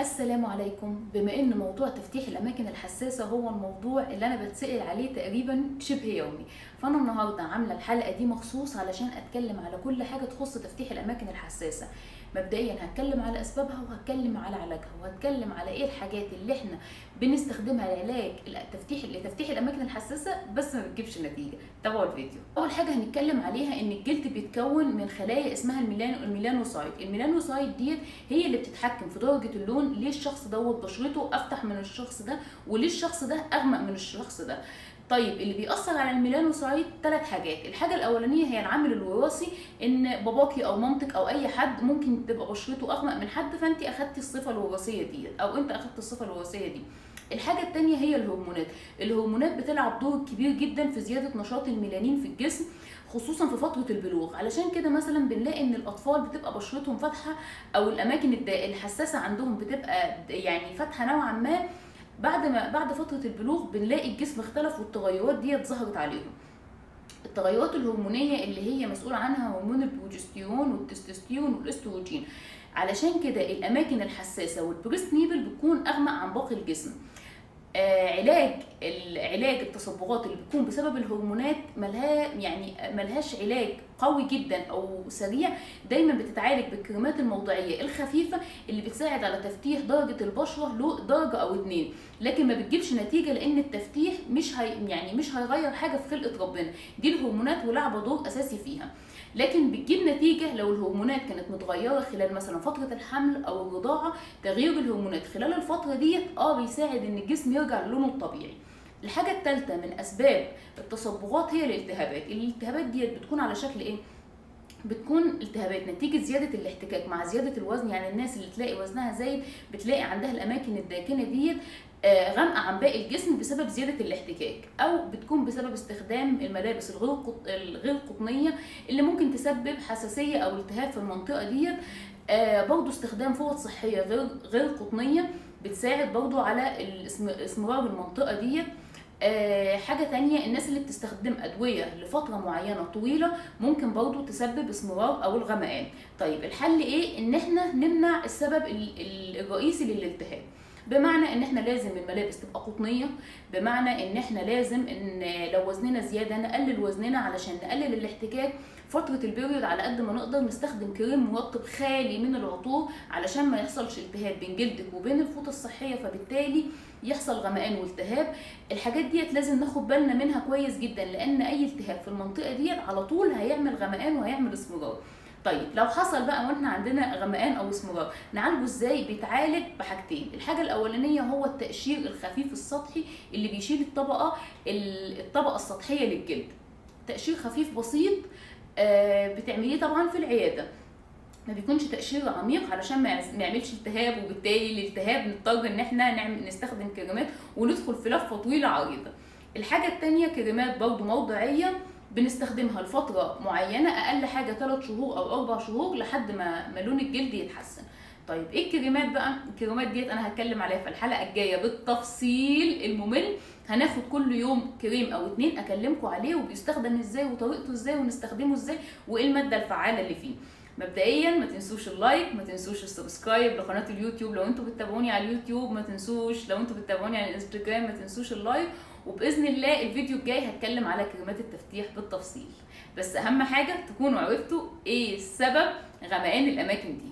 السلام عليكم. بما إن موضوع تفتيح الأماكن الحساسة هو الموضوع اللي أنا بتسأل عليه تقريبا شبه يومي. فأنا النهارده عاملة الحلقة دي مخصوص علشان أتكلم على كل حاجة تخص تفتيح الأماكن الحساسة. مبدئيا هتكلم على أسبابها وهتكلم على علاجها وهتكلم على إيه الحاجات اللي إحنا بنستخدمها لعلاج التفتيح لتفتيح الأماكن الحساسة بس ما بتجيبش نتيجة. تابعوا الفيديو. أول حاجة هنتكلم عليها إن الجلد بيتكون من خلايا اسمها ال melano ال melanocyte. ال melanocyte ديت هي اللي بتتحكم في درجة اللون ليه الشخص دوت بشرته أفتح من الشخص ده وليه الشخص ده أغمق من الشخص ده. طيب اللي بيأثر على ال melanocyte ثلاث حاجات. الحاجة الأولانية هي العامل الوراثي إن باباكي أو مامتك أو أي حد ممكن تبقى بشرته أغمق من حد فأنت أخدتي الصفة الوراثية دي أو أنت أخدت الصفة الوراثية دي. الحاجة التانية هي الهرمونات. الهرمونات بتلعب دور كبير جدا في زيادة نشاط الميلانين في الجسم خصوصا في فترة البلوغ. علشان كده مثلا بنلاقي إن الأطفال بتبقى بشرتهم فاتحة أو الأماكن الحساسة عندهم بتبقى يعني فاتحة نوعا ما بعد ما بعد فترة البلوغ بنلاقي الجسم اختلف والتغيرات ديت ظهرت عليهم. التغيرات الهرمونية اللي هي مسؤولة عنها هرمون البروجستيرون والتستوستيرون والأستروجين. علشان كده الأماكن الحساسة وال breast nipple بتكون أغمق عن باقي الجسم. علاج علاج التصبغات اللي بتكون بسبب الهرمونات ملها يعني ملهاش علاج قوي جدا أو سريع دايما بتتعالج بالكريمات الموضعية الخفيفة اللي بتساعد على تفتيح درجة البشرة له درجة أو اتنين. لكن ما بتجيبش نتيجة لأن التفتيح مش هي يعني مش هيغير حاجة في خلقة ربنا. دي الهرمونات ولعبه دور أساسي فيها. لكن بتجيب نتيجة لو الهرمونات كانت متغيرة خلال مثلا فترة الحمل أو الرضاعة تغيير الهرمونات خلال الفترة ديت آه بيساعد إن الجسم يرجع للونه الطبيعي الحاجة الثالثة من أسباب التصبغات هي الالتهابات، الالتهابات ديت بتكون على شكل إيه؟ بتكون التهابات نتيجة زيادة الاحتكاك مع زيادة الوزن. يعني الناس اللي تلاقي وزنها زايد بتلاقي عندها الأماكن الداكنة ديت غامقة عن باقي الجسم بسبب زيادة الاحتكاك أو بتكون بسبب استخدام الملابس الغير قطنية اللي ممكن تسبب حساسية أو التهاب في المنطقة ديت. برضه استخدام فوط صحية غير غير قطنية بتساعد برضه على استمرار المنطقة ديت. آه حاجة تانية الناس اللي بتستخدم أدوية لفترة معينة طويلة ممكن برضو تسبب اسمرار أو الغمقان طيب الحل إيه؟ إن إحنا نمنع السبب الرئيسي للالتهاب بمعنى إن إحنا لازم الملابس تبقى قطنية بمعنى إن إحنا لازم إن لو وزننا زيادة نقلل وزننا علشان نقلل الاحتكاك. فترة البيريود على قد ما نقدر نستخدم كريم مرطب خالي من العطور علشان ما يحصلش التهاب بين جلدك وبين الفوطة الصحية فبالتالي يحصل غمقان والتهاب. الحاجات ديت لازم ناخد بالنا منها كويس جدا لأن أي التهاب في المنطقة ديت على طول هيعمل غمقان وهيعمل إسمرار. طيب لو حصل بقى وإحنا عندنا غمقان أو اسمرار نعالجه إزاي؟ بيتعالج بحاجتين. الحاجة الأولانية هو التقشير الخفيف السطحي اللي بيشيل الطبقة الطبقة السطحية للجلد. تقشير خفيف بسيط بتعمليه طبعا في العيادة. ما بيكونش تقشير عميق علشان ما يعملش التهاب وبالتالي الالتهاب نضطر إن إحنا نعمل نستخدم كريمات وندخل في لفة طويلة عريضة. الحاجة الثانية كريمات برضو موضعية بنستخدمها لفترة معينة أقل حاجة 3 شهور أو 4 شهور لحد ما, لون الجلد يتحسن. طيب إيه الكريمات بقى؟ الكريمات ديت أنا هتكلم عليها في الحلقة الجاية بالتفصيل الممل هناخد كل يوم كريم أو اتنين أكلمكم عليه وبيستخدم إزاي وطريقته إزاي ونستخدمه إزاي وإيه المادة الفعالة اللي فيه. مبدئيا ما تنسوش ال like ما تنسوش ال subscribe لقناة اليوتيوب لو أنتوا بتتابعوني على اليوتيوب ما تنسوش لو أنتوا بتتابعوني على الإنستجرام ما تنسوش ال like وبإذن الله الفيديو الجاي هتكلم على كريمات التفتيح بالتفصيل. بس أهم حاجة تكونوا عرفتوا إيه سبب غمقان الأماكن دي.